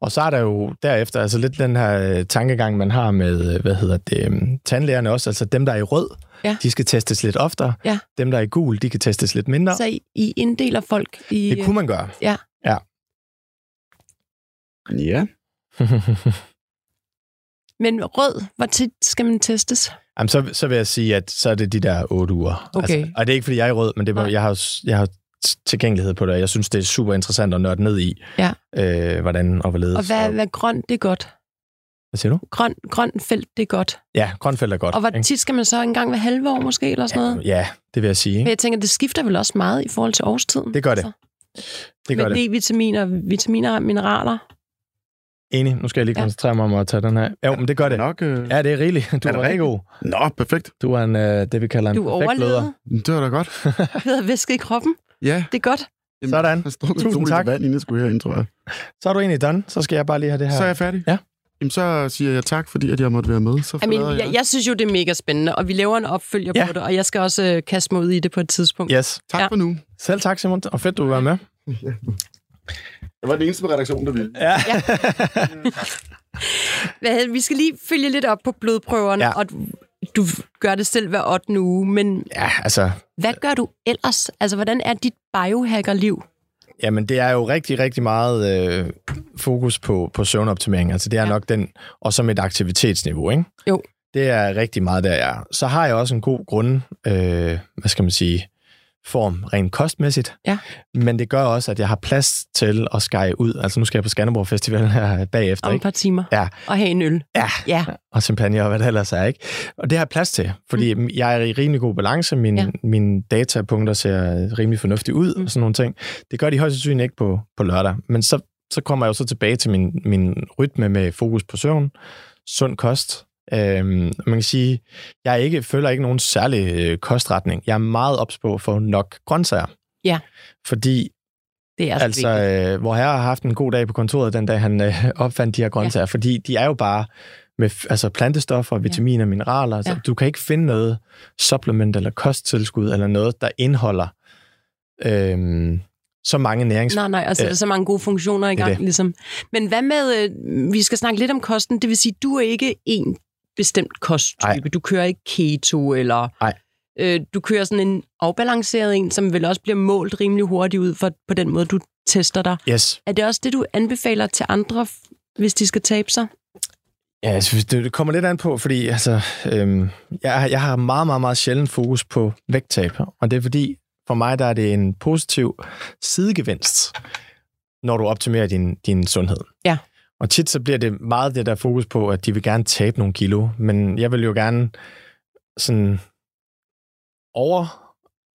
S3: Og så er der jo derefter altså lidt den her øh, tankegang, man har med, øh, hvad hedder det, øhm, tandlægerne også, altså dem, der er i rød,
S2: Ja.
S3: de skal testes lidt oftere.
S2: Ja.
S3: Dem, der er i gul, de kan testes lidt mindre.
S2: Så I, I inddeler folk i...
S3: Det kunne man gøre.
S4: Ja.
S2: Men rød, hvor tit skal man testes?
S3: Jamen, så, så vil jeg sige, at så er det de der otte uger.
S2: Okay.
S3: Altså, og det er ikke, fordi jeg er i rød, men det er, jeg har, jeg har tilgængelighed på det, og jeg synes, det er super interessant at nørde ned i,
S2: Ja.
S3: øh, hvordan og hvorledes.
S2: Og hvad, hvad grøn, det er godt.
S3: hvad siger du?
S2: Grøn, grøn felt, det er godt.
S3: Ja, grønfelt er godt.
S2: Og hvor
S3: ikke?
S2: tit skal man så en gang hver halve år måske, eller sådan noget?
S3: Ja, det vil jeg sige.
S2: Men jeg tænker, det skifter vel også meget i forhold til årstiden?
S3: Det gør det.
S2: Så.
S3: Det gør
S2: Med
S3: det.
S2: D-vitaminer, vitaminer og mineraler.
S3: Enig. Nu skal jeg lige
S2: Ja.
S3: koncentrere mig om at tage den her. Jo, men det gør det.
S4: Nok, øh...
S3: Ja, det er rigeligt. Du
S4: Er
S3: rigtig god.
S4: Nå, perfekt.
S3: Du er en, øh, det, vi kalder en
S2: Du
S3: perfekt bløder.
S2: overlevede
S4: Det var da godt.
S2: ved at væske i kroppen.
S4: Ja.
S2: Det er godt.
S4: Jamen,
S3: Sådan.
S4: Jeg
S3: Tusind tak.
S4: vand, inden jeg skulle herind, tror jeg.
S3: Så er du egentlig done. Så skal jeg bare lige have det her.
S4: Så er jeg færdig.
S3: Ja.
S4: Jamen, så siger jeg tak, fordi at jeg måtte være med. Så
S2: I mean,
S4: forlader
S2: jeg, jeg synes jo, det er mega spændende, og vi laver en opfølger
S3: Ja.
S2: på det, og jeg skal også øh, kaste mig ud i det på et tidspunkt.
S3: Yes.
S4: Tak
S2: Ja.
S4: for nu.
S3: Selv tak, Simon. Og fedt, du være med.
S4: Jeg var den eneste på redaktionen, der ville.
S3: Ja.
S2: Hvad, vi skal lige følge lidt op på blodprøverne,
S3: Ja.
S2: og du, gør det selv hver 8. uge, men
S3: ja, altså,
S2: hvad gør du ellers? Altså, hvordan er dit biohacker-liv?
S3: Jamen, det er jo rigtig, rigtig meget øh, fokus på, på søvnoptimering. Altså, det er
S2: ja.
S3: nok den, og som et aktivitetsniveau, ikke?
S2: Jo.
S3: Det er rigtig meget der, jeg er. Så har jeg også en god grund, øh, hvad skal man sige, form rent kostmæssigt.
S2: Ja.
S3: Men det gør også, at jeg har plads til at skære ud. Altså nu skal jeg på Skanderborg Festival her bagefter.
S2: Om et par timer.
S3: Ja.
S2: Og have en øl.
S3: Ja,
S2: Ja.
S3: og champagne og hvad det ellers er. Ikke? Og det har jeg plads til, fordi mm. jeg er i rimelig god balance. Min,
S2: Ja.
S3: Mine datapunkter ser rimelig fornuftigt ud
S2: Mm.
S3: og sådan nogle ting. Det gør de højst sandsynligt ikke på, på lørdag. Men så, så kommer jeg jo så tilbage til min, min rytme med fokus på søvn, sund kost. Øhm, man kan sige, jeg ikke, føler ikke nogen særlig øh, kostretning. Jeg er meget ops på at få nok grøntsager.
S2: Ja.
S3: Fordi
S2: Det er så
S3: altså,
S2: vigtigt.
S3: øh, hvor herre har haft en god dag på kontoret den dag, han øh, opfandt de her grøntsager, ja. fordi de er jo bare med altså plantestoffer, vitaminer, mineraler. Altså,
S2: Ja.
S3: Du kan ikke finde noget supplement eller kosttilskud eller noget, der indeholder øhm, så mange nærings...
S2: Nej, nej, og sætter
S3: Øh,
S2: så mange gode funktioner i gang.
S3: det.
S2: Ligesom. Men hvad med, øh, vi skal snakke lidt om kosten, det vil sige, du er ikke en bestemt kosttype.
S3: Nej.
S2: Du kører ikke keto, eller
S3: Nej.
S2: Øh, du kører sådan en afbalanceret en, som vel også bliver målt rimelig hurtigt ud for, på den måde, du tester dig.
S3: Yes.
S2: Er det også det, du anbefaler til andre, hvis de skal tabe sig?
S3: Ja, jeg synes, det, det kommer lidt an på, fordi altså, øhm, jeg, jeg har meget, meget, meget sjældent fokus på vægttab. Og det er fordi, for mig der er det en positiv sidegevinst, når du optimerer din, din sundhed.
S2: Ja.
S3: Og tit så bliver det meget det der fokus på, at de vil gerne tabe nogle kilo, men jeg vil jo gerne sådan over,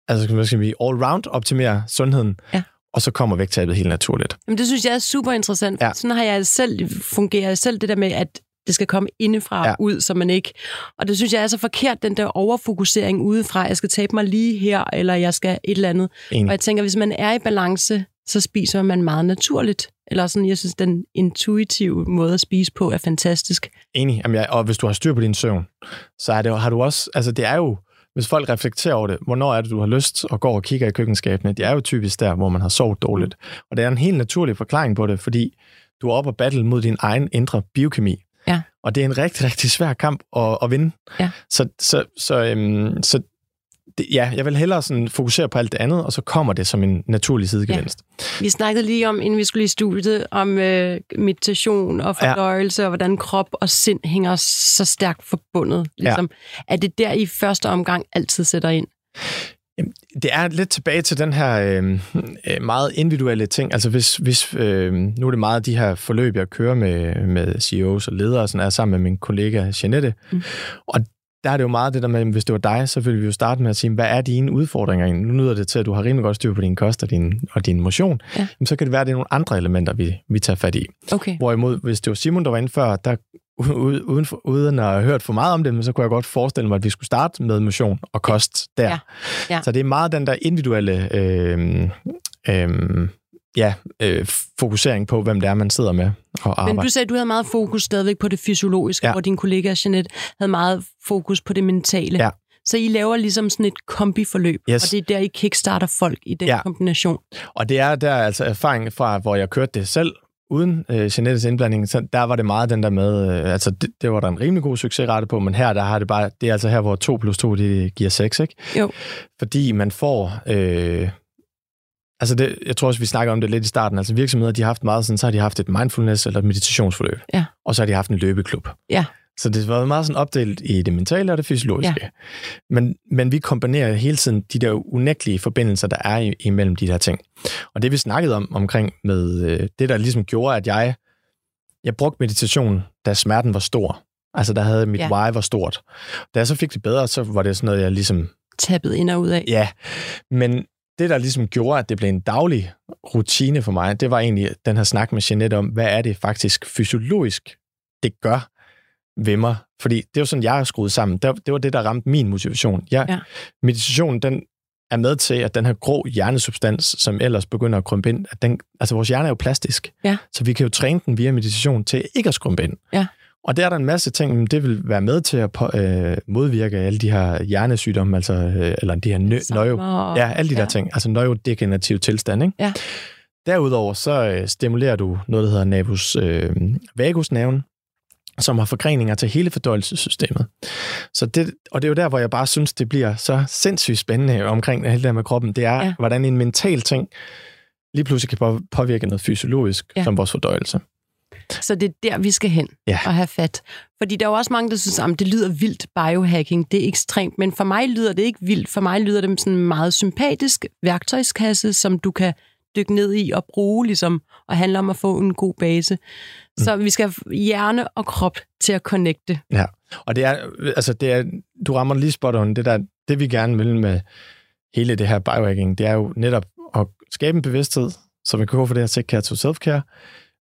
S3: altså hvad skal vi, all round optimere sundheden,
S2: Ja.
S3: og så kommer vægttabet helt naturligt.
S2: Jamen, det synes jeg er super interessant.
S3: Ja.
S2: Sådan har jeg selv, fungerer jeg selv det der med, at det skal komme indefra
S3: ja.
S2: ud, så man ikke... Og det synes jeg er så forkert, den der overfokusering udefra. Jeg skal tabe mig lige her, eller jeg skal et eller andet.
S3: Enig.
S2: Og jeg tænker, hvis man er i balance, så spiser man meget naturligt. Eller sådan, jeg synes, den intuitive måde at spise på er fantastisk.
S3: Enig. Jamen, jeg, og hvis du har styr på din søvn, så er det, har du også... Altså, det er jo... Hvis folk reflekterer over det, hvornår er det, du har lyst og går og kigger i køkkenskabene, det er jo typisk der, hvor man har sovet dårligt. Og det er en helt naturlig forklaring på det, fordi du er oppe og battle mod din egen indre biokemi.
S2: Ja.
S3: Og det er en rigtig, rigtig svær kamp at, at vinde.
S2: Ja.
S3: Så, så, så, øhm, så det, ja, jeg vil hellere sådan fokusere på alt det andet, og så kommer det som en naturlig sidegevinst.
S2: Vi snakkede lige om, inden vi skulle i studiet, om øh, meditation og
S3: Ja.
S2: fordøjelse, og hvordan krop og sind hænger så stærkt forbundet. Ligesom. Ja. Er det der i første omgang altid sætter ind?
S3: Det er lidt tilbage til den her øh, øh, meget individuelle ting. Altså hvis, hvis øh, nu er det meget de her forløb, jeg kører med, med CEOs og ledere, og sådan er sammen med min kollega Jeanette. Mm. Og der er det jo meget det der med, hvis det var dig, så ville vi jo starte med at sige, hvad er dine udfordringer? Nu nyder det til, at du har rimelig godt styr på din kost og din, og din motion.
S2: Ja.
S3: Jamen, så kan det være, at det er nogle andre elementer, vi, vi tager fat i.
S2: Okay.
S3: Hvorimod, hvis det var Simon, der var inde før, der, uden, uden, for, uden at have hørt for meget om det, men så kunne jeg godt forestille mig, at vi skulle starte med motion og kost der.
S2: Ja. Ja.
S3: Så det er meget den der individuelle øh, øh, ja, øh, fokusering på, hvem det er, man sidder med og arbejder.
S2: Men du sagde, at du havde meget fokus stadigvæk på det fysiologiske,
S3: Ja.
S2: hvor din kollega Jeanette havde meget fokus på det mentale.
S3: Ja.
S2: Så I laver ligesom sådan et kombiforløb,
S3: Yes.
S2: og det er der, I kickstarter folk i den
S3: ja.
S2: kombination.
S3: Og det er der altså erfaring fra, hvor jeg kørte det selv, uden øh, Jeanettes indblanding, så der var det meget den der med, øh, altså det, det var der en rimelig god succesrate på, men her der har det bare, det er altså her, hvor 2 plus 2, det giver 6, ikke?
S2: Jo.
S3: Fordi man får, øh, altså det, jeg tror også, vi snakker om det lidt i starten, altså virksomheder, de har haft meget sådan, så har de haft et mindfulness eller et meditationsforløb,
S2: Ja.
S3: og så har de haft en løbeklub.
S2: Ja.
S3: Så det har været meget sådan opdelt i det mentale og det fysiologiske. Ja. Men, men vi kombinerer hele tiden de der unægtelige forbindelser, der er imellem de her ting. Og det vi snakkede om omkring med øh, det, der ligesom gjorde, at jeg, jeg brugte meditation, da smerten var stor. Altså der havde mit
S2: ja.
S3: why var stort. Da jeg så fik det bedre, så var det sådan noget, jeg ligesom,
S2: Tappet ind og ud af.
S3: ja. Men det, der ligesom gjorde, at det blev en daglig rutine for mig, det var egentlig den her snak med Jeanette om, hvad er det faktisk fysiologisk, det gør ved mig. Fordi det er jo sådan, jeg er skruet sammen. Det, det var det, der ramte min motivation. Jeg,
S2: Ja.
S3: Meditationen, den er med til, at den her grå hjernesubstans, som ellers begynder at krympe ind, at den, altså vores hjerne er jo plastisk.
S2: Ja.
S3: Så vi kan jo træne den via meditation til ikke at skrumpe ind.
S2: Ja.
S3: Og der er der en masse ting, det vil være med til at på, øh, modvirke alle de her hjernesygdomme, altså, øh, eller de her nø, nøjo,
S2: og...
S3: Ja, alle de ja. der ting. Altså neurodegenerative tilstand, ikke?
S2: Ja.
S3: Derudover så øh, stimulerer du noget, der hedder navus øh, vagusnerven, som har forgreninger til hele fordøjelsessystemet. Så det, og det er jo der, hvor jeg bare synes, det bliver så sindssygt spændende omkring det der med kroppen. Det er,
S2: Ja.
S3: hvordan en mental ting lige pludselig kan på- påvirke noget fysiologisk,
S2: ja.
S3: som vores fordøjelse.
S2: Så det er der, vi skal hen
S3: Ja.
S2: og have fat. Fordi der er jo også mange, der synes, at det lyder vildt biohacking, det er ekstremt. Men for mig lyder det ikke vildt. For mig lyder det som sådan en meget sympatisk værktøjskasse, som du kan dykke ned i og bruge, ligesom, og handle om at få en god base. Så vi skal have hjerne og krop til at connecte.
S3: Ja, og det er, altså det er, du rammer lige spot on, det der, det vi gerne vil med hele det her biohacking, det er jo netop at skabe en bevidsthed, så vi kan fra det her take care to self-care,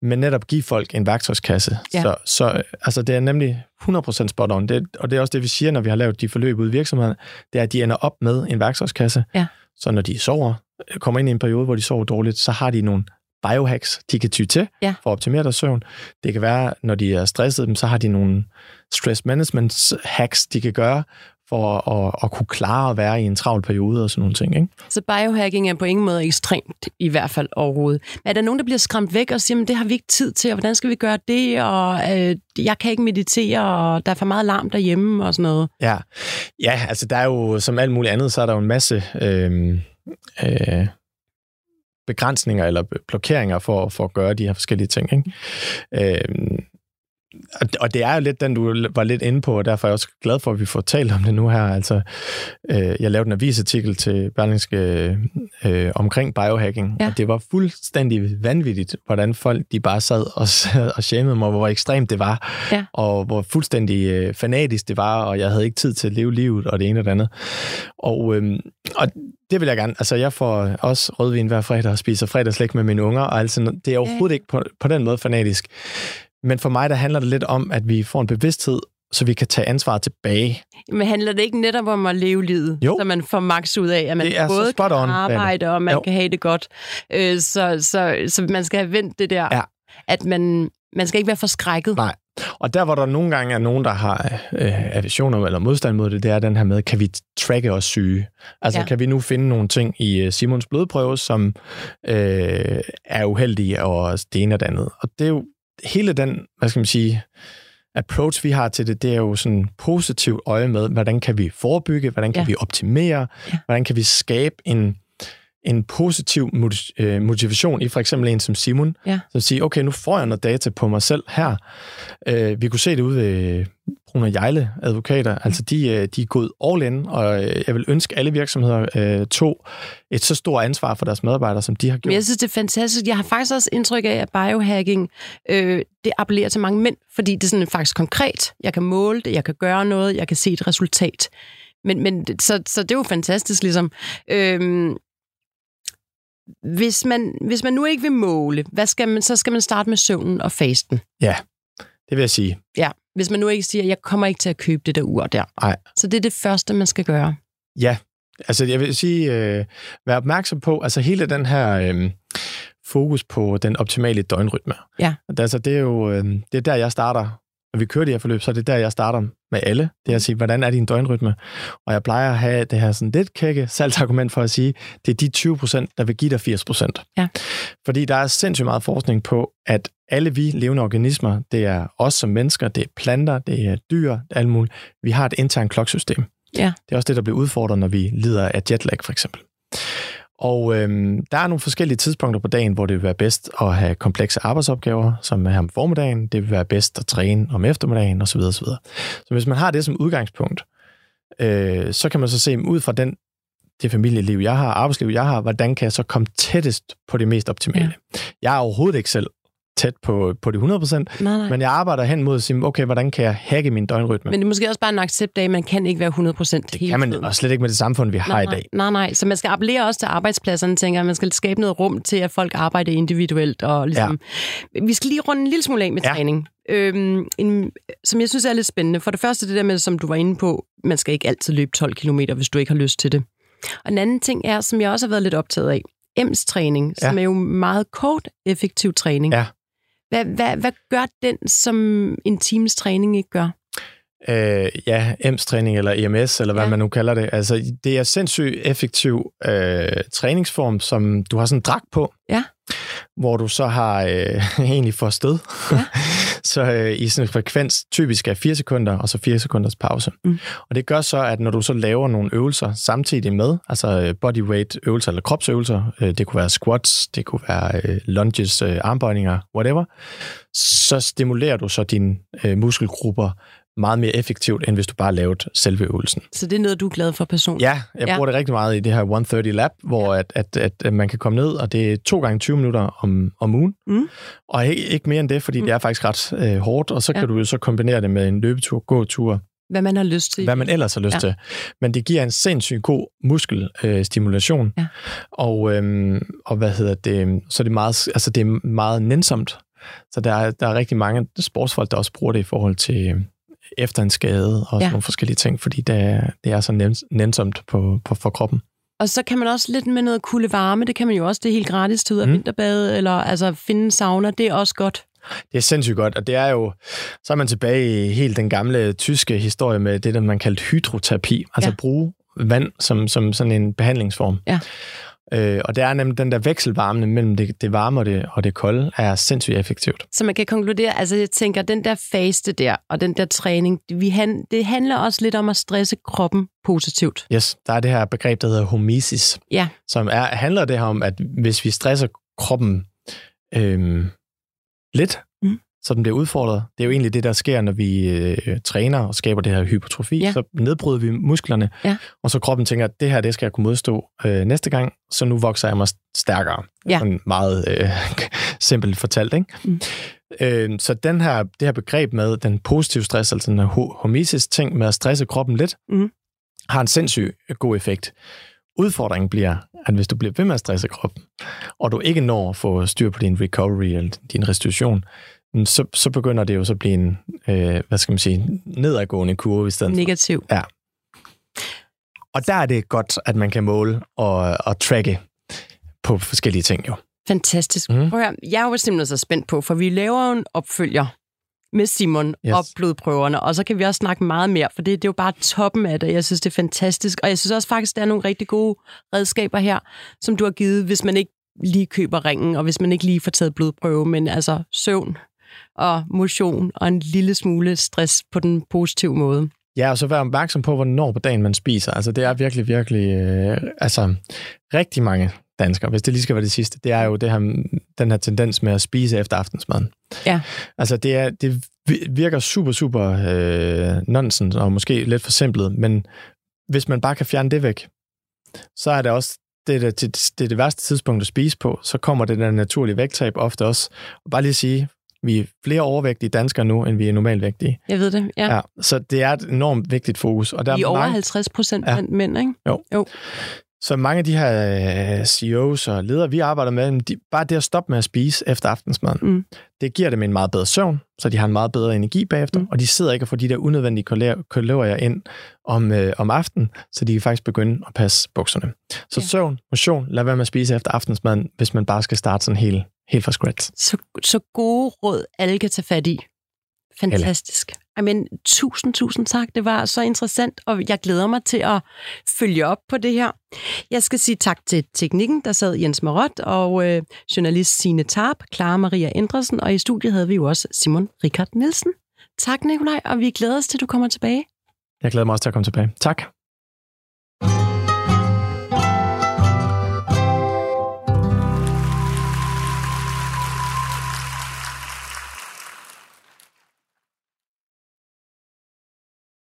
S3: men netop give folk en værktøjskasse.
S2: Ja.
S3: Så, så altså det er nemlig 100% spot on, det, og det er også det, vi siger, når vi har lavet de forløb ude i virksomheden, det er, at de ender op med en værktøjskasse,
S2: Ja.
S3: så når de sover, kommer ind i en periode, hvor de sover dårligt, så har de nogle biohacks, de kan ty til
S2: Ja.
S3: for at optimere deres søvn. Det kan være, når de er stresset, så har de nogle stress management hacks, de kan gøre for at, at kunne klare at være i en travl periode og sådan nogle ting. Ikke?
S2: Så biohacking er på ingen måde ekstremt, i hvert fald overhovedet. Men er der nogen, der bliver skræmt væk og siger, at det har vi ikke tid til, og hvordan skal vi gøre det, og øh, jeg kan ikke meditere, og der er for meget larm derhjemme og sådan noget.
S3: Ja. ja, altså der er jo som alt muligt andet, så er der jo en masse øh, øh, begrænsninger eller blokeringer for, for at gøre de her forskellige ting. Ikke? Øh, og- det er jo lidt den, du var lidt inde på, og derfor er jeg også glad for, at vi får talt om det nu her. Altså, øh, jeg lavede en avisartikel til Berlingske øh, omkring biohacking,
S2: Ja.
S3: og det var fuldstændig vanvittigt, hvordan folk de bare sad og, og shamede mig, hvor ekstremt det var,
S2: Ja.
S3: og hvor fuldstændig øh, fanatisk det var, og jeg havde ikke tid til at leve livet, og det ene og det andet. Og, øh, og det vil jeg gerne. Altså, jeg får også rødvin hver fredag og spiser fredagslæg med mine unger, og altså, det er overhovedet ikke på, på den måde fanatisk. Men for mig, der handler det lidt om, at vi får en bevidsthed, så vi kan tage ansvar tilbage.
S2: Men handler det ikke netop om at leve livet,
S3: Jo.
S2: så man får max ud af, at man både kan
S3: on,
S2: arbejde, og man
S3: Jo.
S2: kan have det godt. Øh, så, så, så man skal have vendt det der,
S3: Ja.
S2: at man, man skal ikke være forskrækket.
S3: Nej. Og der, hvor der nogle gange er nogen, der har øh, aversioner eller modstand mod det, det er den her med, kan vi tracke os syge? Altså,
S2: Ja.
S3: ja. kan vi nu finde nogle ting i øh, Simons blodprøve, som øh, er uheldige, og det ene og det andet. Og det er jo hele den, hvad skal man sige, approach, vi har til det, det er jo sådan positivt øje med, hvordan kan vi forebygge, hvordan kan
S2: Ja.
S3: vi optimere,
S2: Ja.
S3: hvordan kan vi skabe en, en positiv øh, motivation i for eksempel en som Simon,
S2: Ja.
S3: så sige, okay, nu får jeg noget data på mig selv her. Øh, vi kunne se det ude ved Brun og Jejle advokater, altså de, øh, de er gået all in, og øh, jeg vil ønske alle virksomheder øh, tog et så stort ansvar for deres medarbejdere, som de har
S2: Men
S3: gjort.
S2: jeg synes, det er fantastisk. Jeg har faktisk også indtryk af, at biohacking, øh, det appellerer til mange mænd, fordi det er sådan faktisk konkret. Jeg kan måle det, jeg kan gøre noget, jeg kan se et resultat. Men, men så, så det er jo fantastisk, ligesom. Øhm, hvis, man, hvis man nu ikke vil måle, hvad skal man, så skal man starte med søvnen og fasten.
S3: Det vil jeg sige.
S2: Ja, hvis man nu ikke siger, jeg kommer ikke til at købe det der ur der.
S3: Nej.
S2: Så det er det første, man skal gøre.
S3: Ja, altså jeg vil sige, øh, vær opmærksom på, altså hele den her øh, fokus på den optimale døgnrytme.
S2: Ja.
S3: Altså det er jo, øh, det er der, jeg starter. Når vi kører de her forløb, så er det der, jeg starter med alle. Det er at sige, hvordan er din døgnrytme? Og jeg plejer at have det her sådan lidt kække salgsargument for at sige, det er de 20 procent, der vil give dig 80 procent.
S2: Ja.
S3: Fordi der er sindssygt meget forskning på, at alle vi levende organismer, det er os som mennesker, det er planter, det er dyr, det er alt muligt. Vi har et internt kloksystem.
S2: Ja.
S3: Det er også det, der bliver udfordret, når vi lider af jetlag, for eksempel. Og øhm, der er nogle forskellige tidspunkter på dagen, hvor det vil være bedst at have komplekse arbejdsopgaver, som er her om formiddagen. Det vil være bedst at træne om eftermiddagen osv. osv. Så hvis man har det som udgangspunkt, øh, så kan man så se ud fra den, det familieliv, jeg har, arbejdsliv, jeg har, hvordan kan jeg så komme tættest på det mest optimale. Ja. Jeg er overhovedet ikke selv tæt på, på de 100%,
S2: Nej, nej.
S3: men jeg arbejder hen mod at sige, okay, hvordan kan jeg hacke min døgnrytme?
S2: Men det er måske også bare en accept af, at man kan ikke være 100%
S3: det
S2: hele
S3: kan man
S2: tiden.
S3: og slet ikke med det samfund, vi har
S2: nej,
S3: i dag.
S2: Nej, nej, så man skal appellere også til arbejdspladserne, tænker. Man skal skabe noget rum til, at folk arbejder individuelt. Og ligesom, ja. Vi skal lige runde en lille smule af med
S3: ja.
S2: træning. Øhm, en, som jeg synes er lidt spændende. For det første det der med, som du var inde på, man skal ikke altid løbe 12 km, hvis du ikke har lyst til det. Og en anden ting er, som jeg også har været lidt optaget af, EMS-træning,
S3: Ja.
S2: som er jo meget kort, effektiv træning.
S3: Ja.
S2: Hvad, hvad, hvad gør den, som en times træning ikke gør?
S3: Øh, ja, EMS-træning eller EMS, eller hvad
S2: Ja.
S3: man nu kalder det. Altså, det er sindssygt effektiv øh, træningsform, som du har sådan en dragt på.
S2: Ja.
S3: hvor du så har øh, egentlig får stød. Ja. så øh, i sådan en frekvens typisk er 4 sekunder, og så 4 sekunders pause. Mm. Og det gør så, at når du så laver nogle øvelser samtidig med, altså øh, bodyweight øvelser eller kropsøvelser, øh, det kunne være squats, det kunne være øh, lunges, øh, armbøjninger, whatever, så stimulerer du så dine øh, muskelgrupper meget mere effektivt, end hvis du bare lavede selve øvelsen.
S2: Så det er noget, du er glad for personligt?
S3: Ja, jeg ja. bruger det rigtig meget i det her 130 Lab, hvor ja. at, at, at, at man kan komme ned, og det er to gange 20 minutter om, om ugen. Mm. Og ikke, ikke mere end det, fordi mm. det er faktisk ret øh, hårdt, og så ja. kan du jo så kombinere det med en løbetur, gåtur,
S2: hvad man har lyst til.
S3: Hvad man ellers har lyst ja. til. Men det giver en sindssygt god muskelstimulation. Øh, ja. og, øhm, og hvad hedder det? Så det er meget, altså det er meget nænsomt. Så der er, der er rigtig mange sportsfolk, der også bruger det i forhold til, efter en skade og ja. sådan nogle forskellige ting, fordi det er, det er så nænsomt på, på, for kroppen.
S2: Og så kan man også lidt med noget kulde varme, det kan man jo også, det er helt gratis til ud af mm. vinterbade, eller altså finde en sauna, det er også godt.
S3: Det er sindssygt godt, og det er jo, så er man tilbage i helt den gamle tyske historie med det, der man kaldte hydroterapi, altså ja. bruge vand som, som sådan en behandlingsform. Ja. Øh, og det er nemlig den der vekselvarme mellem det, det varme og det, og det kolde, er sindssygt effektivt.
S2: Så man kan konkludere, altså jeg tænker, den der faste der, og den der træning, vi han, det handler også lidt om at stresse kroppen positivt.
S3: Yes, der er det her begreb, der hedder homesis, ja. som er, handler det her om, at hvis vi stresser kroppen øh, lidt, så den bliver udfordret. Det er jo egentlig det, der sker, når vi øh, træner og skaber det her hypertrofi. Ja. Så nedbryder vi musklerne, ja. og så kroppen tænker, at det her, det skal jeg kunne modstå øh, næste gang, så nu vokser jeg mig stærkere. Ja. Sådan meget øh, simpelt fortalt, ikke? Mm. Øh, så den her, det her begreb med den positive stress, altså den hormesis ting med at stresse kroppen lidt, mm. har en sindssygt god effekt. Udfordringen bliver, at hvis du bliver ved med at stresse kroppen, og du ikke når at få styr på din recovery eller din restitution, så, så begynder det jo så at blive en, øh, hvad skal man sige, nedadgående kurve i stedet
S2: Negativ.
S3: For. Ja. Og der er det godt, at man kan måle og, og tracke på forskellige ting jo.
S2: Fantastisk. Mm. Prøv at høre, jeg er jo simpelthen så spændt på, for vi laver en opfølger med Simon yes. og blodprøverne, og så kan vi også snakke meget mere, for det, det er jo bare toppen af det. Jeg synes, det er fantastisk, og jeg synes også faktisk, der er nogle rigtig gode redskaber her, som du har givet, hvis man ikke lige køber ringen, og hvis man ikke lige får taget blodprøve, men altså søvn, og motion og en lille smule stress på den positive måde.
S3: Ja, og så være opmærksom på, hvornår på dagen man spiser. Altså, det er virkelig, virkelig... Øh, altså, rigtig mange danskere, hvis det lige skal være det sidste, det er jo det her, den her tendens med at spise efter aftensmaden. Ja. Altså, det, er, det virker super, super øh, nonsens og måske lidt for simpelt, men hvis man bare kan fjerne det væk, så er det også det, det, det, det er det værste tidspunkt at spise på, så kommer det der naturlige vægttab ofte også. Og bare lige sige, vi er flere overvægtige danskere nu, end vi er normalvægtige.
S2: Jeg ved det, ja. ja
S3: så det er et enormt vigtigt fokus.
S2: Og der vi er over mange... 50 procent ja. mænd, ikke?
S3: Jo. jo. Så mange af de her øh, CEOs og ledere, vi arbejder med, de, bare det at stoppe med at spise efter aftensmaden, mm. det giver dem en meget bedre søvn, så de har en meget bedre energi bagefter, mm. og de sidder ikke og får de der unødvendige kalorier ind om, øh, om aftenen, så de kan faktisk begynde at passe bukserne. Så ja. søvn, motion, lad være med at spise efter aftensmaden, hvis man bare skal starte sådan helt helt fra scratch.
S2: Så, så gode råd, alle kan tage fat i. Fantastisk. Men tusind, tusind tak. Det var så interessant, og jeg glæder mig til at følge op på det her. Jeg skal sige tak til teknikken, der sad Jens Marot, og øh, journalist Sine Tarp, Clara Maria Endresen, og i studiet havde vi jo også Simon Richard Nielsen. Tak, Nikolaj, og vi glæder os til, at du kommer tilbage.
S3: Jeg glæder mig også til at komme tilbage. Tak.